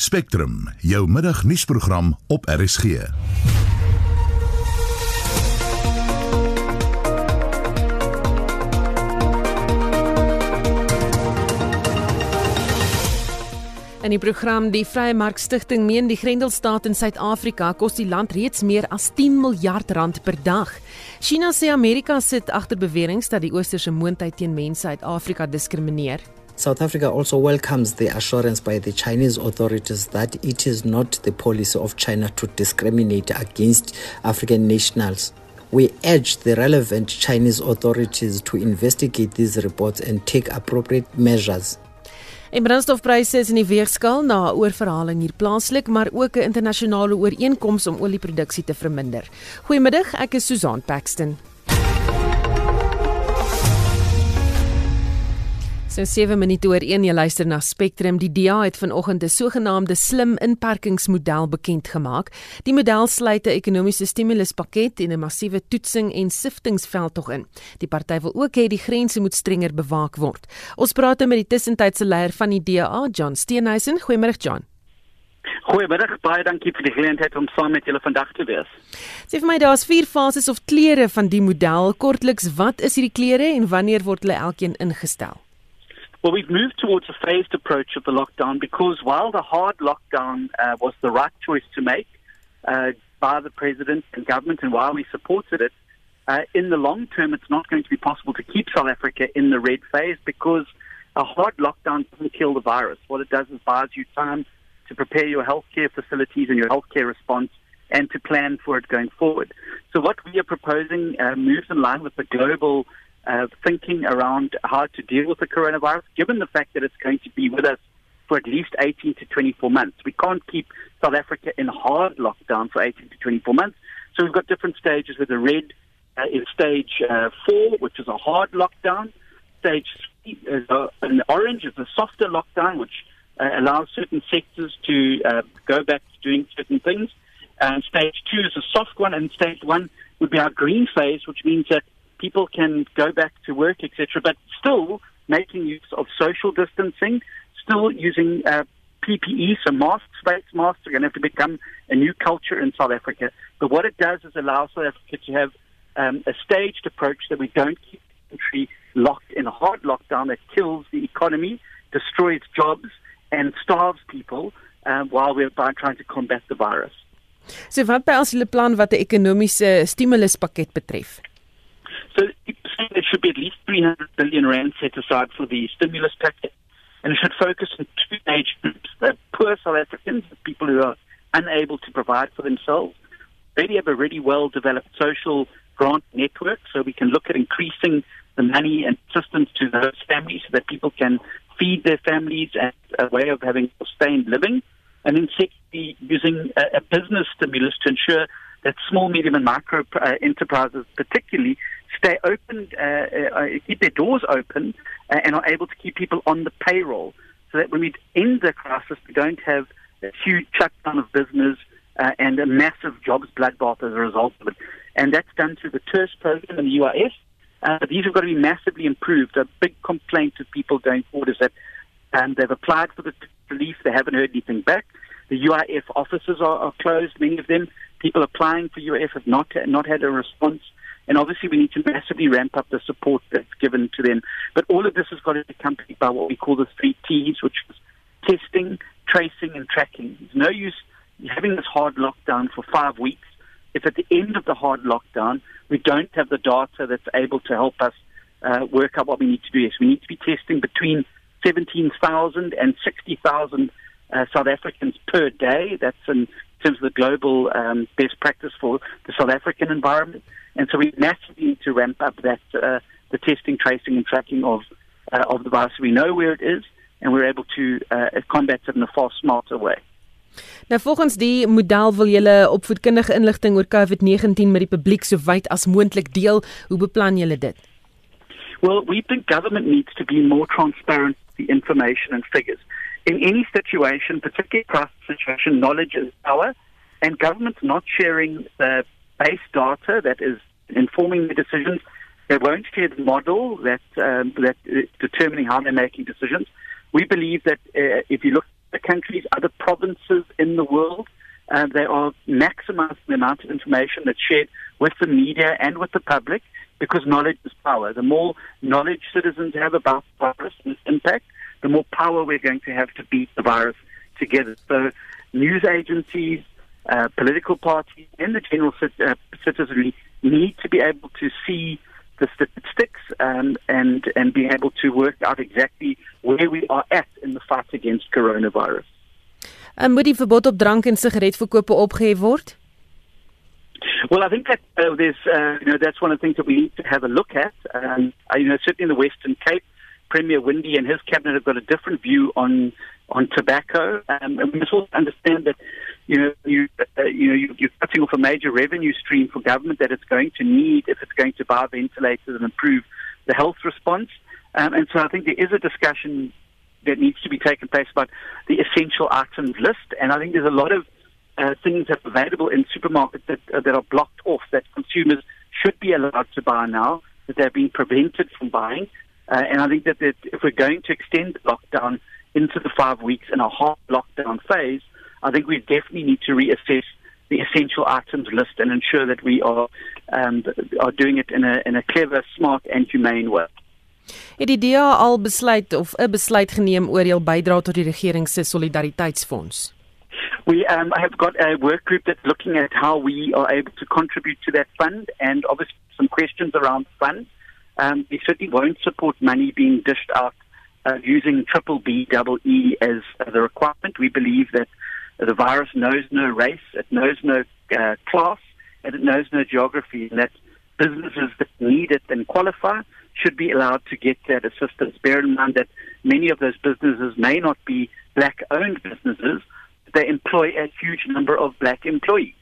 Spectrum, jou middagnuusprogram op RSG. In die program die Vrye Mark Stichting meen die Grendelstaat in Suid-Afrika kos die land reeds meer as 10 miljard rand per dag. China sê Amerika sit agter beweringe dat die oosterse moondheid teen mense uit Afrika diskrimineer. South Africa also welcomes the assurance by the Chinese authorities that it is not the policy of China to discriminate against African nationals. We urge the relevant Chinese authorities to investigate these reports and take appropriate measures. En brandstofpryse is in die weegskaal na 'n oorverhaling hier plaaslik, maar ook 'n internasionale ooreenkoms om olieproduksie te verminder. Goeiemiddag, ek is Susan Paxton. So 7 minute oor 1 jy luister na Spectrum. Die DA het vanoggend 'n sogenaamde slim inperkingsmodel bekend gemaak. Die model sluit 'n ekonomiese stimuluspakket en 'n massiewe toetsing en siftingveld tog in. Die party wil ook hê die grense moet strenger bewaak word. Ons praat nou met die tussentydse leier van die DA, John Steenhuisen. Goeiemôre John. Goeiemiddag, baie dankie vir die geleentheid om saam met julle vandag te wees. Sê vir my daar's vier fases of klere van die model. Kortliks, wat is hierdie klere en wanneer word hulle elkeen ingestel? Well, we've moved towards a phased approach of the lockdown because while the hard lockdown uh, was the right choice to make uh, by the president and government, and while we supported it, uh, in the long term, it's not going to be possible to keep South Africa in the red phase because a hard lockdown doesn't kill the virus. What it does is buys you time to prepare your healthcare facilities and your healthcare response and to plan for it going forward. So what we are proposing uh, moves in line with the global uh, thinking around how to deal with the coronavirus, given the fact that it's going to be with us for at least 18 to 24 months. We can't keep South Africa in hard lockdown for 18 to 24 months. So we've got different stages with the red uh, is stage uh, four, which is a hard lockdown. Stage three is a, an orange is a softer lockdown, which uh, allows certain sectors to uh, go back to doing certain things. And stage two is a soft one, and stage one would be our green phase, which means that people can go back to work, etc., but still making use of social distancing, still using uh, PPE, so masks, face masks are going to have to become a new culture in South Africa. But what it does is allow South Africa to have um, a staged approach that we don't keep the country locked in a hard lockdown that kills the economy, destroys jobs, and starves people um, while we're trying to combat the virus. So wat behels julle plan wat 'n ekonomiese stimuluspakket betref? So there should be at least 300 billion rand set aside for the stimulus package, and it should focus on two age groups: the poor South Africans, the people who are unable to provide for themselves. They have a really well-developed social grant network, so we can look at increasing the money and assistance to those families so that people can feed their families as a way of having sustained living. And then secondly, using a, a business stimulus to ensure that small, medium, and micro uh, enterprises, particularly, stay open, uh, uh, keep their doors open, uh, and are able to keep people on the payroll, so that when we end the crisis, we don't have a huge shutdown of business uh, and a massive jobs bloodbath as a result of it. And that's done through the TERS program and the UIS. Uh, these have got to be massively improved. A big complaint of people going forward is that um, they've applied for the relief, they haven't heard anything back. The UIF offices are, are closed, many of them. People applying for UIF have not not had a response. And obviously, we need to massively ramp up the support that's given to them. But all of this has got to be accompanied by what we call the three T's, which is testing, tracing, and tracking. There's no use having this hard lockdown for five weeks if at the end of the hard lockdown we don't have the data that's able to help us uh, work out what we need to do. Yes, we need to be testing between 17,000 and 60,000 uh, South Africans per day. That's in terms of the global um, best practice for the South African environment. And so we massively need to ramp up that uh, the testing, tracing, and tracking of uh, of the virus. We know where it is, and we're able to uh, combat it in a far smarter way. Nou volgens die model wil julle opvoedkundige inligting oor COVID-19 met die publiek so wyd as moontlik deel. Hoe beplan julle dit? Well, we think government needs to be more transparent with the information and figures. In any situation, particularly crisis situation, knowledge is power, and government's not sharing the base data that is informing the decisions. They won't share the model that um, that is determining how they're making decisions. We believe that uh, if you look at the countries, other provinces in the world. Uh, they are maximizing the amount of information that's shared with the media and with the public because knowledge is power. The more knowledge citizens have about the virus and its impact, the more power we're going to have to beat the virus together. So, news agencies, uh, political parties, and the general uh, citizenry need to be able to see the statistics um, and and be able to work out exactly where we are at in the fight against coronavirus. En moet die verbod op drank en sigaretverkope opgehef word? Well, I think that uh, there's, uh, you know, that's one of the things that we need to have a look at. Um, you know, certainly in the Western Cape, Premier Windy and his cabinet have got a different view on on tobacco. Um, and we must also understand that, you know, you uh, you know you, you're cutting off a major revenue stream for government that it's going to need if it's going to buy ventilators and improve the health response. Um, and so I think there is a discussion that needs to be taken place about the essential items list. And I think there's a lot of uh, things that are available in supermarkets that, uh, that are blocked off that consumers should be allowed to buy now, that they're being prevented from buying. Uh, and I think that, that if we're going to extend lockdown into the five weeks in a hard lockdown phase, I think we definitely need to reassess the essential items list and ensure that we are um, are doing it in a in a clever, smart and humane way. Het die DA al besluit of 'n besluit geneem oor hul bydrae tot die regering se solidariteitsfonds? We um, have got a work group that's looking at how we are able to contribute to that fund and obviously some questions around the fund. Um, we certainly won't support money being dished out uh, using triple B double E as uh, the requirement. We believe that the virus knows no race, it knows no uh, class, and it knows no geography, and that businesses that need it and qualify should be allowed to get that assistance. Bear in mind that many of those businesses may not be black owned businesses, but they employ a huge number of black employees.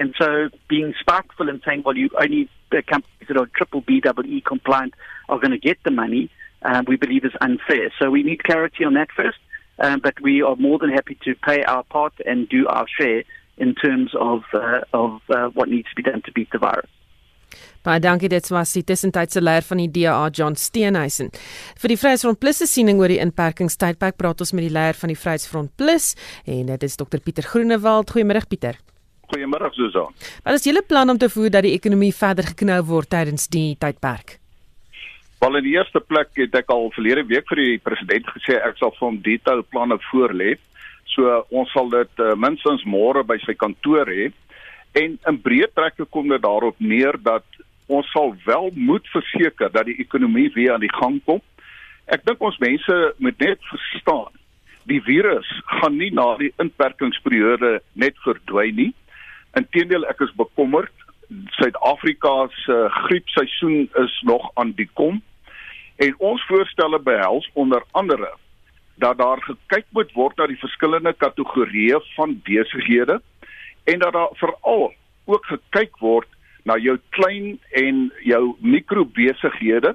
And so being spiteful and saying, well, you only the companies that are triple B double E compliant are going to get the money, um, we believe is unfair. So we need clarity on that first. Um, but we are more than happy to pay our part and do our share in terms of uh, of uh, what needs to be done to beat the virus. Baie dankie dit was die tussentydse leier van die DA John Steenhuisen. Vir die Vryheidsfront Plus se siening oor die inperkingstydperk praat ons met die leier van die Vryheidsfront Plus en dit is Dr Pieter Groenewald. Goeiemôre Pieter. Goeiemôre Susan. Wat is julle plan om te voer dat die ekonomie verder geknou word tydens die tydperk? Wel in die eerste plek het ek al verlede week vir die president gesê ek sal vir hom detail planne voorlê. So ons sal dit uh, minstens môre by sy kantoor hê. En in breë trekke kom dit daarop neer dat ons sal wel moet verseker dat die ekonomie weer aan die gang kom. Ek dink ons mense moet net verstaan die virus gaan nie na die inperkingsperiode net verdwyn nie. Inteendeel ek is bekommerd. Suid-Afrika se uh, griepseisoen is nog aan die kom. En ons voorstelle behels onder andere dat daar gekyk moet word na die verskillende kategorieë van besighede en dat daar veral ook gekyk word na jou klein en jou mikrobesighede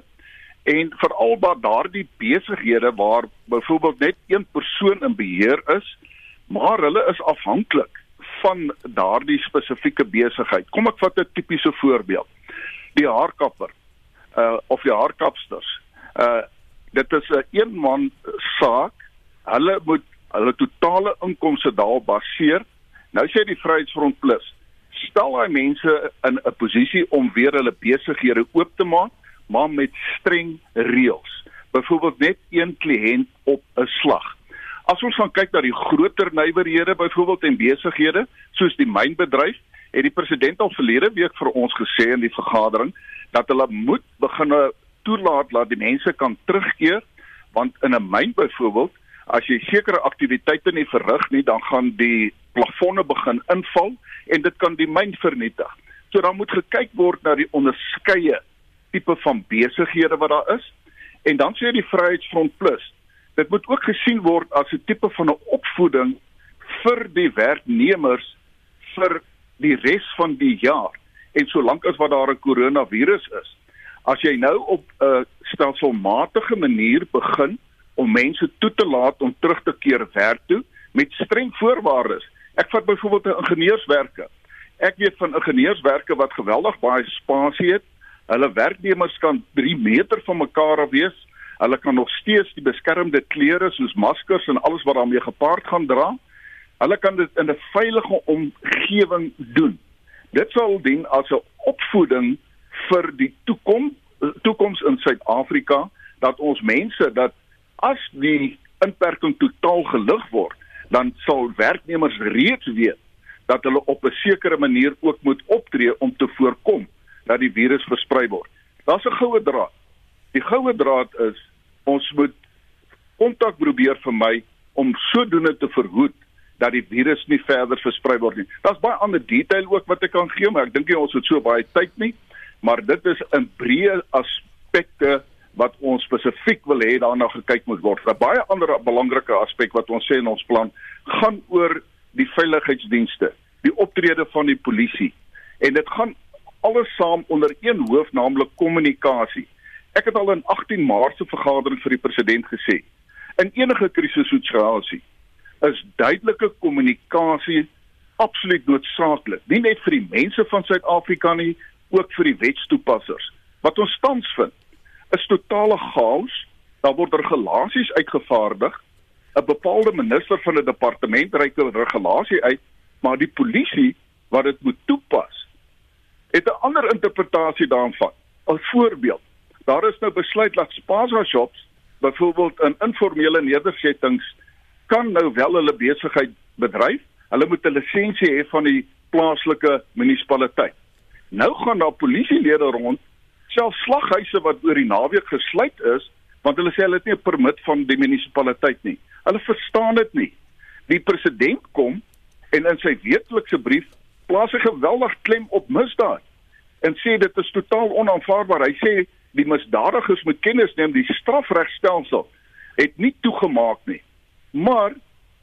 en veral by daardie besighede waar byvoorbeeld net een persoon in beheer is maar hulle is afhanklik van daardie spesifieke besigheid. Kom ek vat 'n tipiese voorbeeld. Die haarkapper uh of die haarkapsters uh dit is 'n een man saak. Hulle moet hulle totale inkomste daarop baseer. Nou sê die Vryheidsfront Plus, stel daai mense in 'n posisie om weer hulle besighede oop te maak, maar met streng reëls. Byvoorbeeld net een kliënt op 'n slag. As ons gaan kyk na die groter nywerhede byvoorbeeld en besighede, soos die mynbedryf, het die president al verlede week vir ons gesê in die vergadering dat hulle moet begin toelaat dat die mense kan terugkeer want in 'n myn byvoorbeeld as jy sekere aktiwiteite nie verrig nie dan gaan die plafonne begin inval en dit kan die myn vernietig. So dan moet gekyk word na die onderskeie tipe van besighede wat daar is en dan sê die Vryheidsfront Plus dit moet ook gesien word as 'n tipe van 'n opvoeding vir die werknemers vir die res van die jaar en solank as wat daar 'n koronavirus is as jy nou op 'n uh, stelselmatige manier begin om mense toe te laat om terug te keer werk toe met streng voorwaardes. Ek vat byvoorbeeld 'n ingenieurswerke. Ek weet van ingenieurswerke wat geweldig baie spasie het. Hulle werknemers kan 3 meter van mekaar af wees. Hulle kan nog steeds die beskermende klere soos maskers en alles wat daarmee gepaard gaan dra. Hulle kan dit in 'n veilige omgewing doen. Dit sal dien as 'n opvoeding vir die toekoms toekoms in Suid-Afrika dat ons mense dat as die inperking totaal gelig word, dan sal werknemers reeds weet dat hulle op 'n sekere manier ook moet optree om te voorkom dat die virus versprei word. Daar's 'n goue draad. Die goue draad is ons moet kontak probeer vermy om sodoende te verhoed dat die virus nie verder versprei word nie. Daar's baie ander detail ook wat ek kan gee, maar ek dink nie ons het so baie tyd nie. Maar dit is 'n breë aspekte wat ons spesifiek wil hê daarna gekyk moet word. 'n Baie ander belangrike aspek wat ons sê in ons plan gaan oor die veiligheidsdienste, die optrede van die polisie. En dit gaan alles saam onder een hoof, naamlik kommunikasie. Ek het al in 18 Maart se vergadering vir die president gesê, in enige krisissituasie is duidelike kommunikasie absoluut noodsaaklik. Nie net vir die mense van Suid-Afrika nie, ook vir die wetstoepassers. Wat ons tans vind, is totale chaos. Daar word regulasies uitgevaardig. 'n Bepaalde minister van 'n departement reik 'n regulasie uit, maar die polisie wat dit moet toepas, het 'n ander interpretasie daarvan. 'n Voorbeeld. Daar is nou besluit dat spaza shops byvoorbeeld in informele nedersettings kan nou wel hulle besigheid bedryf. Hulle moet 'n lisensie hê van die plaaslike munisipaliteit. Nou gaan daar polisielede rond self slaghuise wat oor die naweek gesluit is want hulle sê hulle het nie 'n permit van die munisipaliteit nie. Hulle verstaan dit nie. Die president kom en in sy weeklikse brief plaas hy geweldig klem op misdaad en sê dit is totaal onaanvaarbaar. Hy sê die misdadigers moet kennis neem die strafregstelsel het nie toegemaak nie. Maar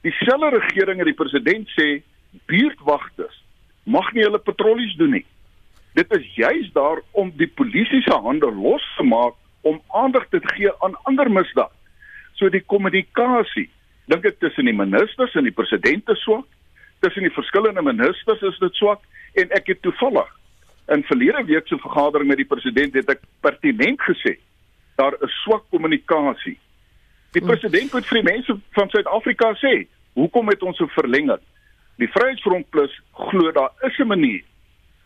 dieselfde regering en die president sê buurtwagters mag nie hulle patrollies doen nie. Dit is juis daar om die polisie se hande los te maak om aandag te gee aan ander misdaad. So die kommunikasie, dink ek tussen die ministers en die president is swak, tussen die verskillende ministers is dit swak en ek het toevallig in verlede week se vergadering met die president het ek pertinent gesê daar is swak kommunikasie. Die president moet vir die mense van Suid-Afrika sê, hoekom het ons 'n verlenging? Die Vryheidsfront Plus glo daar is 'n manier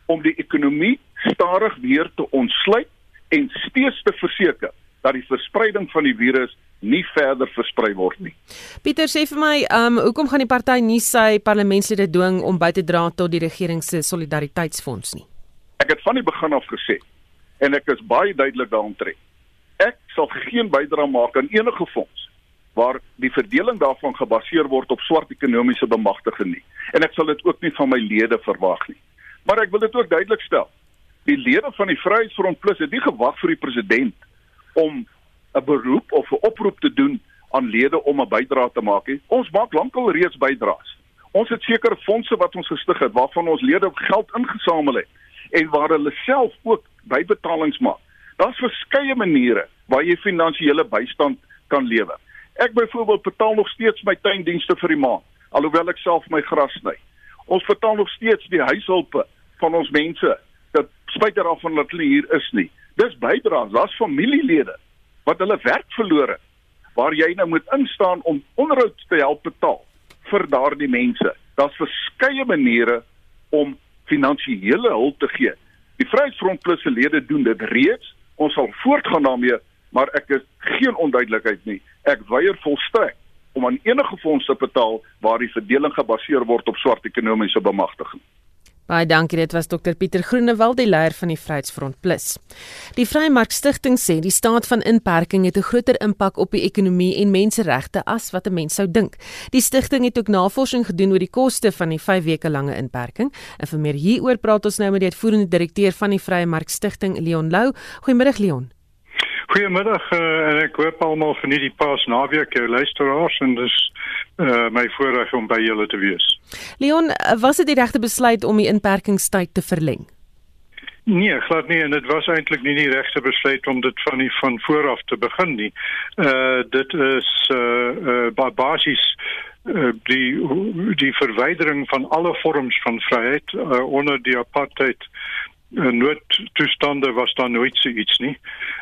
om die ekonomie stadig weer te ontsluit en steeds te verseker dat die verspreiding van die virus nie verder versprei word nie. Pieter sê vir my, ehm um, hoekom gaan die party nie sy parlementslede dwing om by te dra tot die regering se solidariteitsfonds nie? Ek het van die begin af gesê en ek is baie duidelik daaromtrent. Ek sal geen bydrae maak aan enige fonds waar die verdeling daarvan gebaseer word op swart ekonomiese bemagtiging nie. En ek sal dit ook nie van my lede verwag nie. Maar ek wil dit ook duidelik stel. Die lede van die Vryheidsfront Plus het nie gewag vir die president om 'n beroep of 'n oproep te doen aan lede om 'n bydrae te maak nie. Ons maak lankal reeds bydraes. Ons het sekere fondse wat ons gestig het waarvan ons lede geld ingesamel het en waar hulle self ook bybetalings maak. Daar's verskeie maniere waar jy finansiële bystand kan lewer. Ek byvoorbeeld betaal nog steeds my tuindienste vir die maand alhoewel ek self my gras sny. Ons betaal nog steeds die huishulpe van ons mense dat spyt daarvan dat hulle hier is nie. Dis bydraes, daar's familielede wat hulle werk verloor het waar jy nou moet instaan om onderhoud te help betaal vir daardie mense. Daar's verskeie maniere om finansiële hulp te gee. Die Vryheidsfront Plus se lede doen dit reeds. Ons sal voortgaan daarmee, maar ek is geen onduidelikheid nie. Ek weier volstrek om aan enige fonds te betaal waar die verdeling gebaseer word op swart ekonomiese bemagtiging. Baie dankie, dit was Dr Pieter Groenewald, die leier van die Vryheidsfront Plus. Die Vrymark Stichting sê die staat van inperking het 'n groter impak op die ekonomie en menseregte as wat 'n mens sou dink. Die stigting het ook navorsing gedoen oor die koste van die 5 weke lange inperking. En vir meer hieroor praat ons nou met die uitvoerende direkteur van die Vrymark Stichting, Leon Lou. Goeiemiddag Leon. Goeiemiddag uh, en ek hoop almal geniet die Paasnaweek, jou luisteraars en dis uh, my voorreg om by julle te wees. Leon, eh, was dit die regte besluit om die inperkingstyd te verleng? Nee, glad nie en dit was eintlik nie die regte besluit om dit van die van vooraf te begin nie. Uh dit is uh, uh basies uh, die die verwydering van alle vorms van vryheid uh, onder die apartheid noodtoestande was daar nooit so iets nie.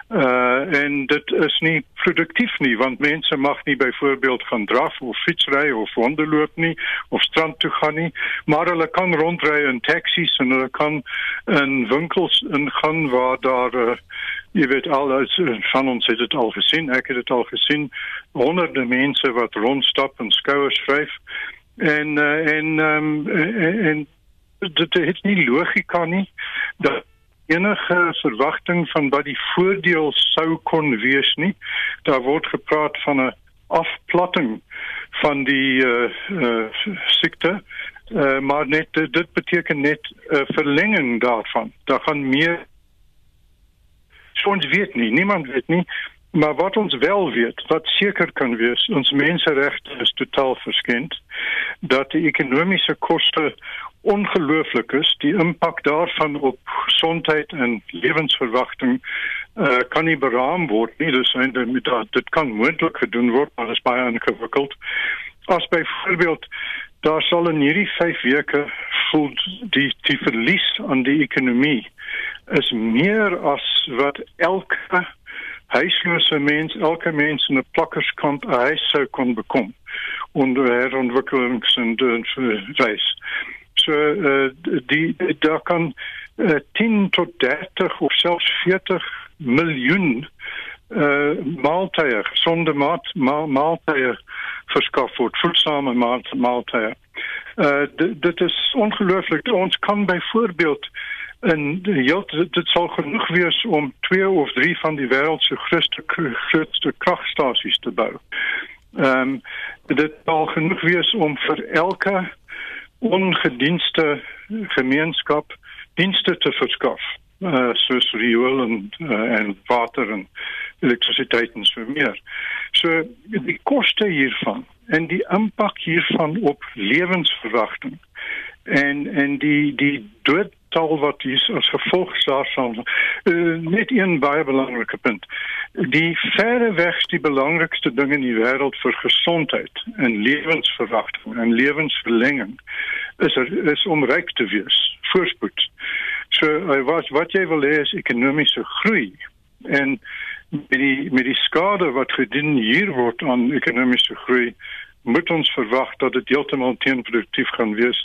Uh en dit is nie produktief nie want mense mag nie byvoorbeeld gaan draf of fietsry of wandelloop nie of strand toe gaan nie, maar hulle kan rondry in taksies en hulle kan in winkels ingaan waar daar uh, jy weet al van ons het dit al gesien, ek het dit al gesien, honderde mense wat rondstap en skouers vryf en uh, en um, en, en dit het nie logika nie dat enige verwagting van wat die voordeel sou kon wees nie. Daar word gepraat van 'n afplatting van die uh, uh siekte. Uh, maar net dit beteken net 'n uh, verlenging daarvan. Daar gaan meer ons weet nie, niemand weet nie, maar wat ons wel weet, wat seker kan wees, ons menseregte is totaal verskend dat die ekonomiese koste ongelooflik is. Die impak daarvan op gesondheid en lewensverwagting uh, kan nie beraam word nie. Dis eintlik dit kan moontlik gedoen word maar dit is baie ingewikkeld. As byvoorbeeld daar sal in hierdie 5 weke voel die die verlies aan die ekonomie is meer as wat elke huislose mens elke mens in 'n plakkerskamp huis sou kon bekom onder herontwikkelings en wys uh, die daar kan uh, eh, 10 tot 30 of selfs 40 miljoen uh, maaltye gesonde maat ma maaltye verskaf word voedsame maat maaltye uh, dit is ongelooflik ons kan byvoorbeeld en ja dit sal genoeg wees om twee of drie van die wêreld se grootste grootste kragstasies te bou. Ehm um, dit sal genoeg wees om vir elke ongedienste gemeenskap dienste te verskaf uh, soos riool en uh, en water en elektrisiteit en so meer. So die koste hiervan en die impak hiervan op lewensverwagting en en die die dood tal wat hier as gevolg daarvan uh, net een baie belangrike punt. Die verre weg die belangrikste ding in die wêreld vir gesondheid en lewensverwagting en lewensverlenging is er, is om ryk te wees, voorspoed. So wat wat jy wil hê is ekonomiese groei en met die met die skade wat gedien hier word aan ekonomiese groei moet ons verwag dat dit heeltemal teenproduktief gaan wees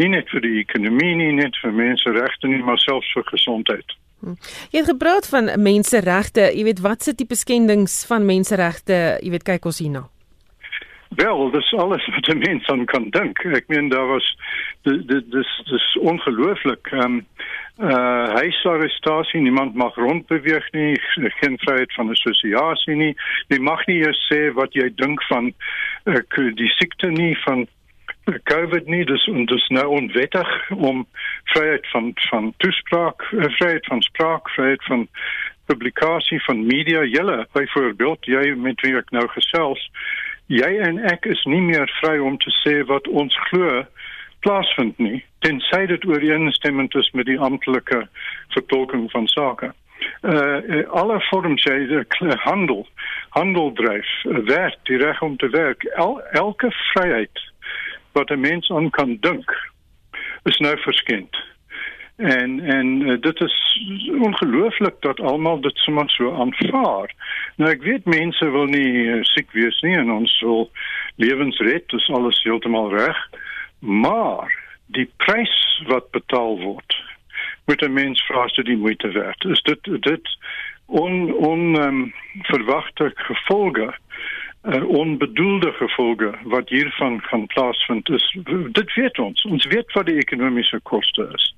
nie net vir die ekonomie nie net vir menseregte nie maar selfs vir gesondheid. Hm. Jy het gepraat van menseregte, jy weet wat se tipe skendings van menseregte, jy weet kyk ons hierna. Wel, dis alles wat 'n mens aan kan dink. Ek meen daar was dit dis dis ongelooflik. Ehm um, uh huisarrestasie, niemand mag rondbeweeg nie, geen vryheid van assosiasie nie. Jy mag nie eers sê wat jy dink van uh, die siekte nie van COVID nie, dis en dis nou onwettig om vryheid van van toespraak, vryheid van spraak, vryheid van publikasie van media, julle byvoorbeeld, jy met wie ek nou gesels, jy en ek is nie meer vry om te sê wat ons glo plaasvind nie tensy dit ooreenstemmend is met die amptelike vertolking van sake. Uh alle vorms jy die handel handel dryf uh, werk die reg om te werk El, elke vryheid wat 'n mens aan kan dink is nou verskend. En en uh, dit is ongelooflik dat almal dit sommer so aanvaar. Nou ek weet mense wil nie uh, siek wees nie en ons wil lewens red, dis alles heeltemal reg. Maar die prys wat betaal word moet 'n mens vra as dit die moeite werd is dit dit on on um, verwagte gevolge uh, onbedoelde gevolge wat hiervan kan plaasvind is dit weet ons. Ons weet wat die ekonomiese koste is.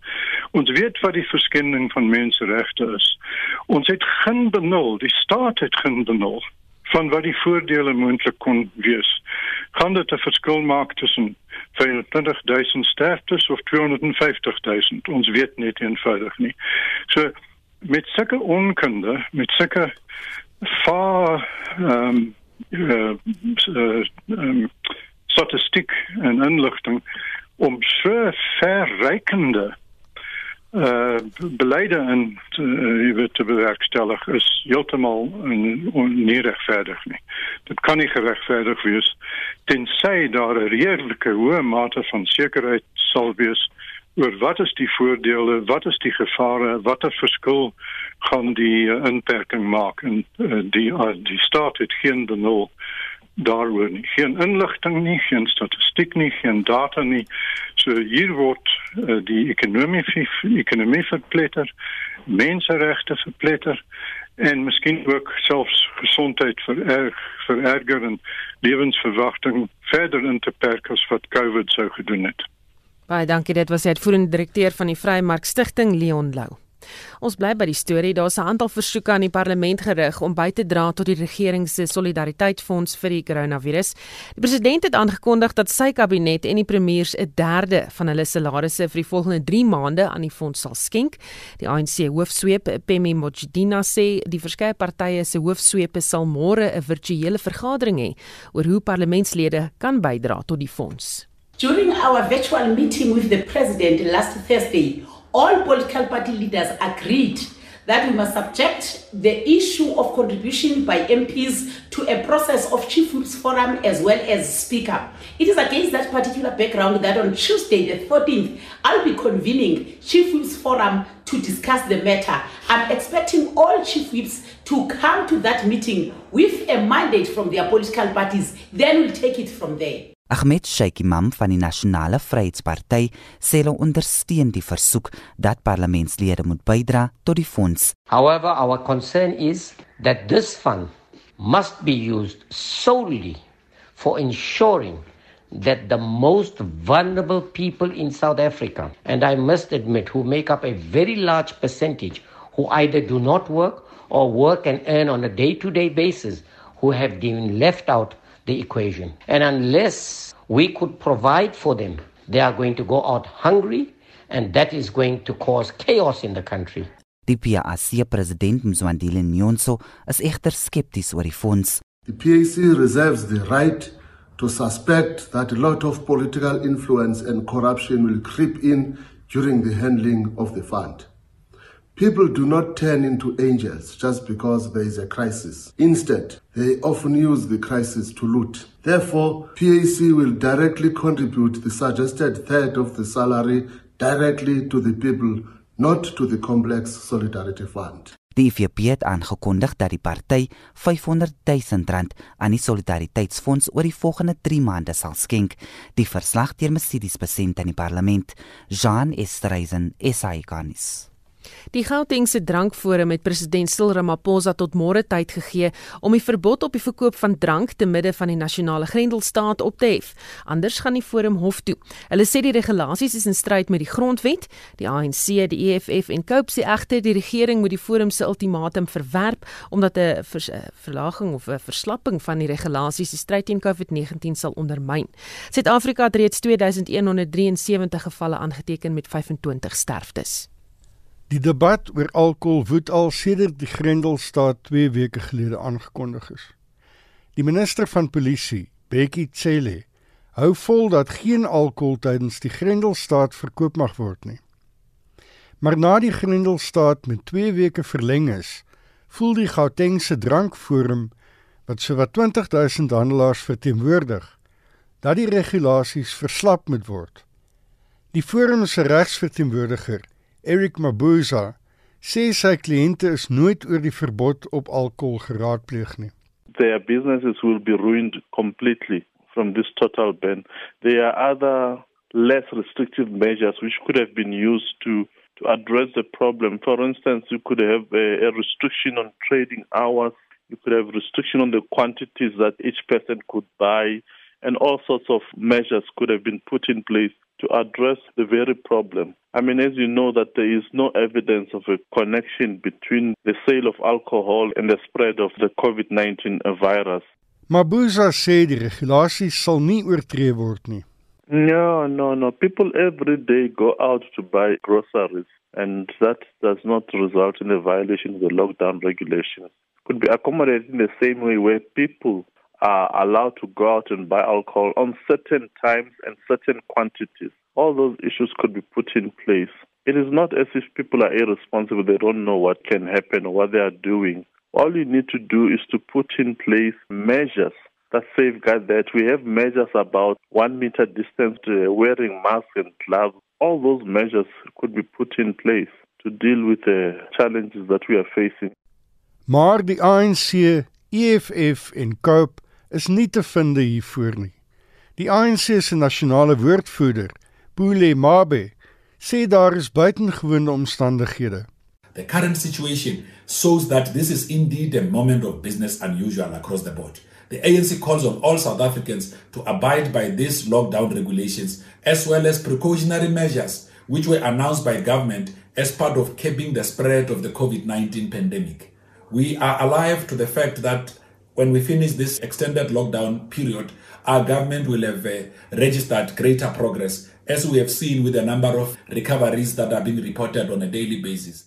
Ons weet wat die verskending van menseregte is. Ons het geen benul die staat het geen benul van wat die voordele moontlik kon wees. Kan dit 'n verskil maak tussen 25000 sterftes of 250000 ons weet net eenvoudig nie. So met sulke onkunde met sulke fa ehm um, uh, uh, um, statistiek en inligting om so verrykende uh beleide en uh, te bewerkstellig is heeltemal nie regverdig nie. Dit kan nie geregverdig wees tensy daar 'n redelike hoë mate van sekerheid sal wees oor wat is die voordele, wat is die gevare, watter verskil gaan die uh, inperking maak en uh, die uh, die staat het geen benul daaroor nie. Geen inligting nie, geen statistiek nie, geen data nie. So hier word uh, die ekonomie ekonomie verpletter, menseregte verpletter en miskien ook selfs gesondheid vererg vererger en lewensverwagting verder in te perk as wat COVID sou gedoen het. Baie dankie dit was die uitvoerende direkteur van die Vrymark Stichting Leon Lou. Ons bly by die storie. Daar's 'n aantal versoeke aan die parlement gerig om by te dra tot die regering se solidariteitsfonds vir die koronavirus. Die president het aangekondig dat sy kabinet en die premiers 'n derde van hulle salarisse vir die volgende 3 maande aan die fonds sal skenk. Die ANC hoofsweep, Pemi Mojidina sê die verskeie partye se hoofsweepe sal môre 'n virtuele vergadering hê oor hoe parlementslede kan bydra tot die fonds. During our virtual meeting with the president last Thursday, all political party leaders agreed that we must subject the issue of contribution by MPs to a process of Chief Whips Forum as well as Speaker. It is against that particular background that on Tuesday, the 14th, I'll be convening Chief Whips Forum to discuss the matter. I'm expecting all Chief Whips to come to that meeting with a mandate from their political parties. Then we'll take it from there. Ahmed Sheikh Imam van die Nasionale Vryheidsparty sê hulle ondersteun die versoek dat parlementslede moet bydra tot die fonds. However, our concern is that this fund must be used solely for ensuring that the most vulnerable people in South Africa, and I must admit, who make up a very large percentage, who either do not work or work and earn on a day to day basis, who have been left out the equation. And unless we could provide for them, they are going to go out hungry and that is going to cause chaos in the country. Die PAC president Mzwandile Nyonso is egter skepties oor die fonds. The PAC reserves the right to suspect that a lot of political influence and corruption will creep in during the handling of the fund. People do not turn into angels just because there is a crisis. Instead, they often use the crisis to loot. Therefore, PAC will directly contribute the suggested third of the salary directly to the people, not to the complex solidarity fund. Die IFP het aangekondig dat die party 500 000 rand aan die solidariteitsfonds oor die volgende 3 maande sal skenk. Die verslag deur Mercedes besend in die parlement. Jean Estreisen, SAICanis. Die Gautengse drankforum het president Cyril Ramaphosa tot môre tyd gegee om die verbod op die verkoop van drank te midde van die nasionale grendelstaat op te hef. Anders gaan die forum hof toe. Hulle sê die regulasies is in stryd met die grondwet. Die ANC, die EFF en COPE sê egter die regering moet die forum se ultimatum verwerp omdat 'n vers, verlaging of 'n verslapping van die regulasies die stryd teen COVID-19 sal ondermyn. Suid-Afrika het reeds 2173 gevalle aangeteken met 25 sterftes. Die debat oor alkohol woed al sedert die Grendelstaat 2 weke gelede aangekondig is. Die minister van polisie, Bekkie Cele, hou vol dat geen alkohol tydens die Grendelstaat verkoop mag word nie. Maar na die Grendelstaat met 2 weke verleng is, voel die Gautengse drankforum wat sowat 20000 handelaars verteenwoordig, dat die regulasies verslap moet word. Die forum se regsverteenwoordiger Eric Mabuza sê sy kliënte is nooit oor die verbod op alkohol geraadpleeg nie. Their businesses will be ruined completely from this total ban. There are other less restrictive measures which could have been used to to address the problem. For instance, you could have a, a restriction on trading hours. You could have restriction on the quantities that each person could buy and all sorts of measures could have been put in place to address the very problem. I mean, as you know, that there is no evidence of a connection between the sale of alcohol and the spread of the COVID-19 virus. Mabuza sê die regulasies sal nie oortree word nie. No, no, no. People every day go out to buy groceries and that does not result in a violation of the lockdown regulations. Could be accommodated in the same way where people are allowed to go out and buy alcohol on certain times and certain quantities. All those issues could be put in place. It is not as if people are irresponsible, they don't know what can happen or what they are doing. All you need to do is to put in place measures that safeguard that. We have measures about one meter distance, uh, wearing masks and gloves. all those measures could be put in place to deal with the challenges that we are facing. Maar die ANC, EFF en COPE is nie te vind hiervoor nie. Die ANC se nasionale woordvoerder, Pule Mabe, sê daar is buitengewone omstandighede. The current situation shows that this is indeed a moment of business unusual across the board. The ANC calls on all South Africans to abide by these lockdown regulations as well as precautionary measures which were announced by government as part of curbing the spread of the COVID-19 pandemic. We are alive to the fact that when we finish this extended lockdown period, our government will have uh, registered greater progress as we have seen with the number of recoveries that are being reported on a daily basis.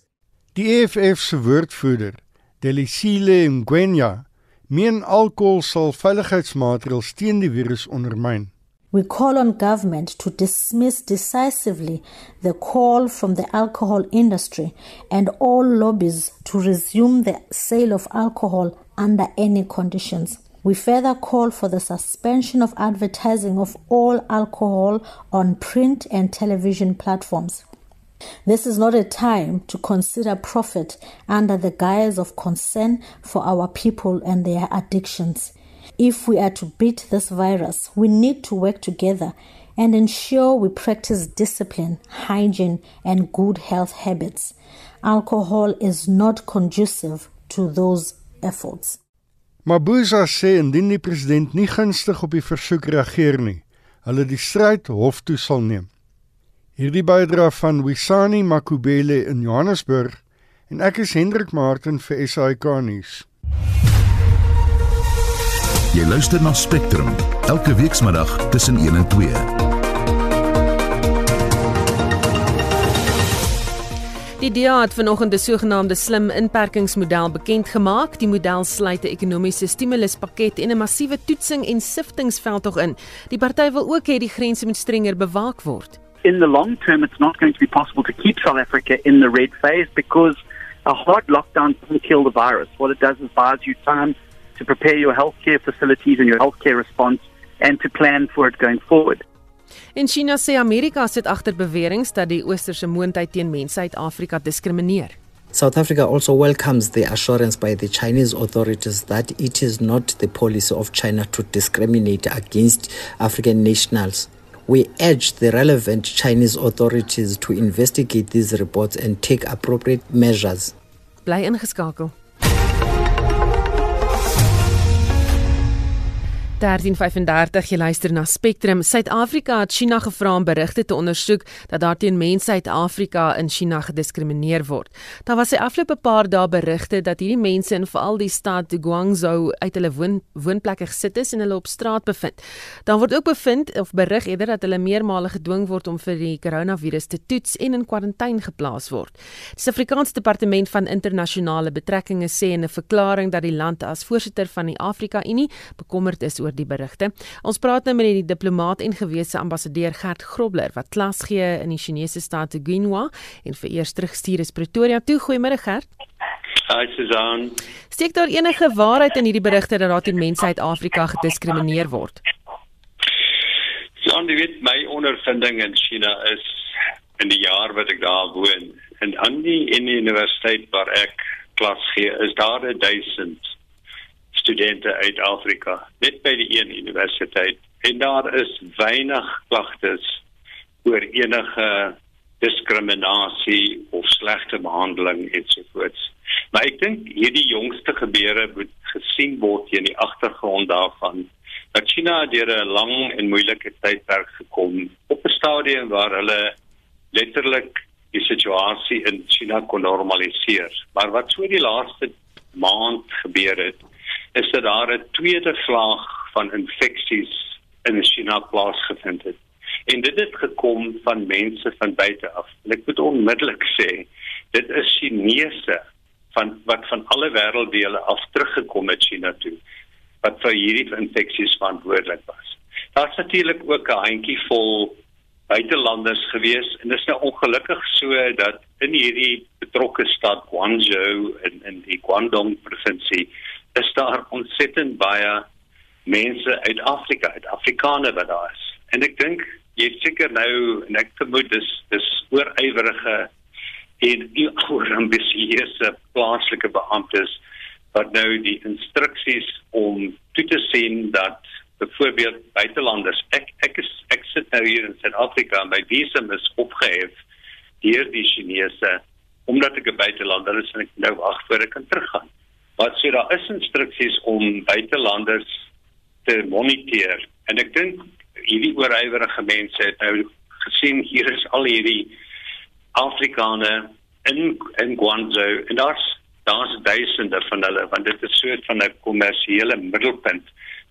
Die EFF se woordvoerder, Delisile Ngwenya, meen alkohol sal veiligheidsmaatreëls teen die virus ondermyn. We call on government to dismiss decisively the call from the alcohol industry and all lobbies to resume the sale of alcohol under any conditions. We further call for the suspension of advertising of all alcohol on print and television platforms. This is not a time to consider profit under the guise of concern for our people and their addictions. If we are to beat this virus, we need to work together and ensure we practice discipline, hygiene, and good health habits. Alcohol is not conducive to those efforts. Mabuza sê indien die president nie gunstig op die versoek reageer nie, hulle die stryd hof toe sal neem. Hierdie bydra van Wisani Makubele in Johannesburg en ek is Hendrik Martin vir SAK nuus. Jy luister na Spectrum elke weekmiddag tussen 1 en 2. Die DA het vanoggend 'n sogenaamde slim inperkingsmodel bekend gemaak. Die model sluit 'n ekonomiese stimuluspakket en 'n massiewe toetsing en siftingveld in. Die party wil ook hê die grense moet strenger bewaak word. In the long term it's not going to be possible to keep South Africa in the red phase because a hard lockdown doesn't kill the virus. What it does is buys you time to prepare your healthcare facilities and your healthcare response and to plan for it going forward. In China sê Amerika sit agter beweringe dat die oosterse moondheid teen mense uit Afrika diskrimineer. South Africa also welcomes the assurance by the Chinese authorities that it is not the policy of China to discriminate against African nationals. We urge the relevant Chinese authorities to investigate these reports and take appropriate measures. Bly ingeskakel. 1335 jy luister na Spectrum. Suid-Afrika het China gevra om berigte te ondersoek dat daar teen mense uit Afrika in China gediskrimineer word. Daar was se afgelope paar dae berigte dat hierdie mense in veral die stad Guangzhou uit hulle woon woonplekke gesit is en hulle op straat bevind. Dan word ook bevind of berig eerder dat hulle meermale gedwing word om vir die koronavirus te toets en in kwarantyne geplaas word. Die Suid-Afrikaanse Departement van Internasionale Betrekkinge sê in 'n verklaring dat die land as voorsitter van die Afrika Unie bekommerd is oor oor die berigte. Ons praat nou met die diplomaat en gewese ambassadeur Gert Grobler wat klas gee in die Chinese stad Guinea en vir eers terugstuur is Pretoria toe. Goeiemôre Gert. Hi Susan. Steek daar enige waarheid in hierdie berigte dat daar teen mense uit Afrika gediskrimineer word? Ja, die weet my ondervinding in China is in die jaar wat ek daar woon en aan die in die universiteit waar ek klas gee, is daar 1000 studente uit Afrika net by die een universiteit en daar is weinig klagtes oor enige diskriminasie of slegte behandeling ensovoorts. Maar ek dink hierdie jongste gebeure moet gesien word in die agtergrond daarvan dat China deur 'n lang en moeilike tydperk gekom op 'n stadium waar hulle letterlik die situasie in China kon normaliseer. Maar wat so die laaste maand gebeur het, is dat daar 'n tweede vlaag van infeksies in China plaasgevind het. En dit het gekom van mense van buite af. En ek moet onmiddellik sê, dit is Chinese van wat van alle wêrelddele af teruggekom het China toe wat vir hierdie infeksies verantwoordelik was. Daar's natuurlik ook 'n handjie vol buitelanders gewees en dit is nou ongelukkig so dat in hierdie betrokke stad Guangzhou in in die Guangdong provinsie is daar ontsettend baie mense uit Afrika, uit Afrikaner wat daar is. En ek dink jy seker nou en ek vermoed dis dis oorywerige en ambisieuse plaaslike beamptes wat nou die instruksies om toe te sien dat byvoorbeeld buitelanders ek ek is ek sit nou hier in Suid-Afrika en my visum is opgehef deur die Chinese omdat ek 'n buitelander is en ek nou wag voor ek kan teruggaan. Wat sê daar is instruksies om buitelanders te moniteer. En ek dink hierdie oorywerige mense het nou gesien hier is al hierdie Afrikaners in in Guangzhou en daar's daar's duisende van hulle want dit is so 'n kommersiële middelpunt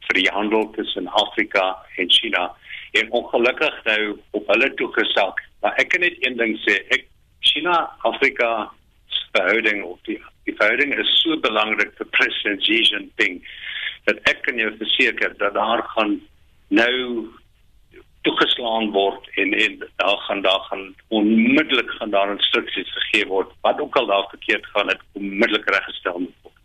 vir die handel tussen Afrika en China. En ongelukkig nou op hulle toegesak maar ek kan net een ding sê ek China Afrika verhouding of die die verhouding is so belangrik vir president Xi Jinping dat ek kan jou verseker dat daar gaan nou toegeslaan word en en daar gaan daar gaan onmiddellik gaan daar instruksies gegee word wat ook al daar verkeerd gaan het onmiddellik reggestel moet word.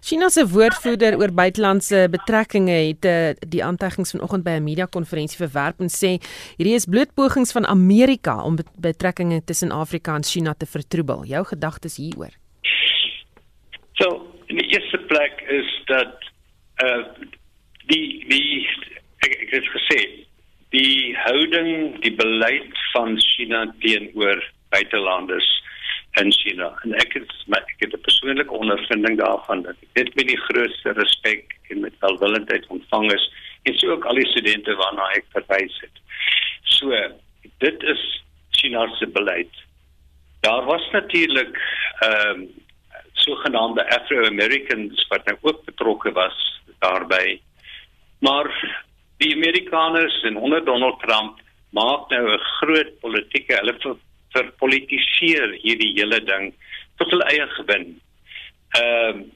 China se woordvoerder oor buitelandse betrekkinge het uh, die aantuigings vanoggend by 'n media konferensie verwerp en sê hierdie is bloot pogings van Amerika om betrekkinge tussen Afrika en China te vertroebel. Jou gedagtes hieroor? Die eerste plek is dat uh die die ek, ek het gesê die houding, die beleid van China teenoor buitelanders in China. En ek het my ek het 'n persoonlike ondervinding daarvan dat ek dit met die grootste respek en met welwillendheid ontvang is en so ook al die studente waarna ek verwys het. So, dit is China se beleid. Daar was natuurlik ehm um, sogenaamde Afro-Americans wat nou ook betrokke was daarbey. Maar die Amerikaners en onder Donald Trump maak nou 'n groot politieke hulle verpolitiseer hierdie hele ding tot hulle eie gewin. Ehm uh,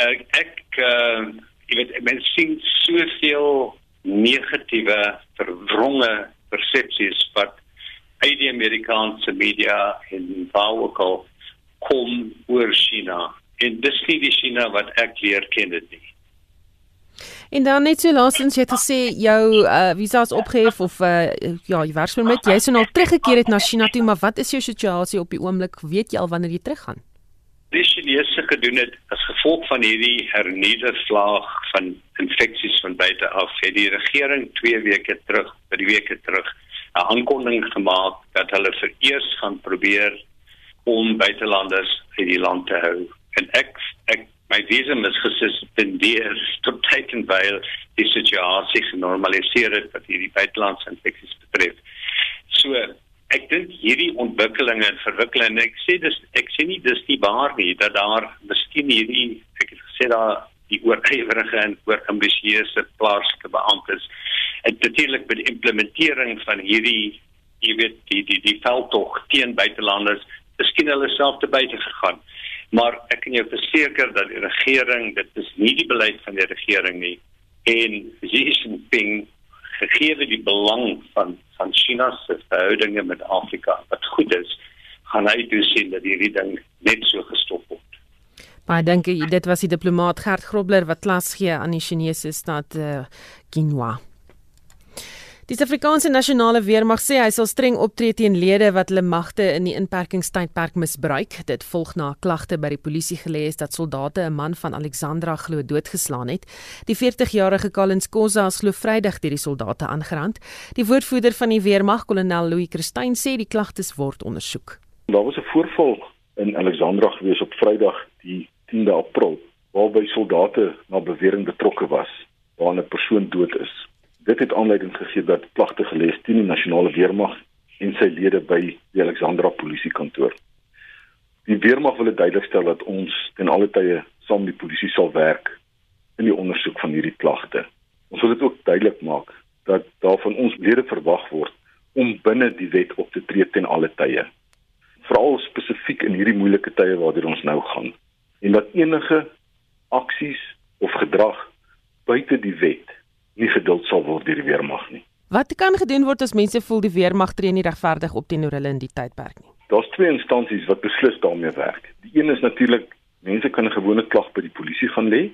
ek ek uh, jy weet mense sien soveel negatiewe verwronge persepsies wat uit die Amerikaanse media en vowel kom oor China. En dis nie die China wat ek leer ken dit nie. En dan net so laasens jy het gesê jou uh, visa is opgehef of uh, ja, jy werkspermit, jy sou nou teruggekeer het na China toe, maar wat is jou situasie op die oomblik? Weet jy al wanneer jy teruggaan? Die Chinese gedoen het as gevolg van hierdie hernieude vlaag van infeksies van buite af, het die regering 2 weke terug, by die weke terug, 'n aankondiging gemaak dat hulle vereers gaan probeer om buitelanders uit die land te hou. En ek ek my visum is gesuspendeer tot teken wyl die situasie genormaliseer het wat hierdie buitelandse infeksies betref. So ek dink hierdie ontwikkelinge en verwikkelinge ek sê dis ek sê nie dis nie waar nie dat daar miskien hierdie ek het gesê daar die oortrewerige en oorambisieuse plaaslike beamptes en natuurlik met die implementering van hierdie jy weet die die die veldtog teen buitelanders miskien hulle self te buite gegaan maar ek kan jou verseker dat die regering dit is nie die beleid van die regering nie en Xi Jinping gegee die belang van van China se verhoudinge met Afrika wat goed is gaan hy toesien dat hierdie ding net so gestop word. Baie dankie. Dit was die diplomaat Gert Grobler wat klas gee aan die Chinese stad uh, Qinghua. Die Suid-Afrikaanse Nasionale Weermag sê hy sal streng optree teen lede wat hulle magte in die inperkingstydperk misbruik. Dit volg na klagte by die polisie gelê is dat soldate 'n man van Alexandra glo doodgeslaan het. Die 40-jarige Collins Kosa is glo Vrydag deur die soldate aangerand. Die woordvoerder van die weermag, kolonel Louis Christyn, sê die klagtes word ondersoek. Daar was 'n voorval in Alexandra gewees op Vrydag die 10de April waarby soldate na bewering betrokke was waar 'n persoon dood is. Dit het aanleiding gegee dat klagte gelees teen die nasionale weermag en sy lede by die Alexandra polisiekantoor. Die weermag wil duidelik stel dat ons ten alle tye saam met die polisie sal werk in die ondersoek van hierdie klagte. Ons wil dit ook duidelik maak dat daar van ons lede verwag word om binne die wet op te tree ten alle tye. Veral spesifiek in hierdie moeilike tye waardeur ons nou gaan. En dat enige aksies of gedrag buite die wet nie geduld sal word deur die weermag nie. Wat kan gedoen word as mense voel die weermag tree nie regverdig op teenoor hulle in die tydperk nie? Daar's twee instansies wat beslis daarmee werk. Die een is natuurlik mense kan 'n gewone klag by die polisie gaan lê.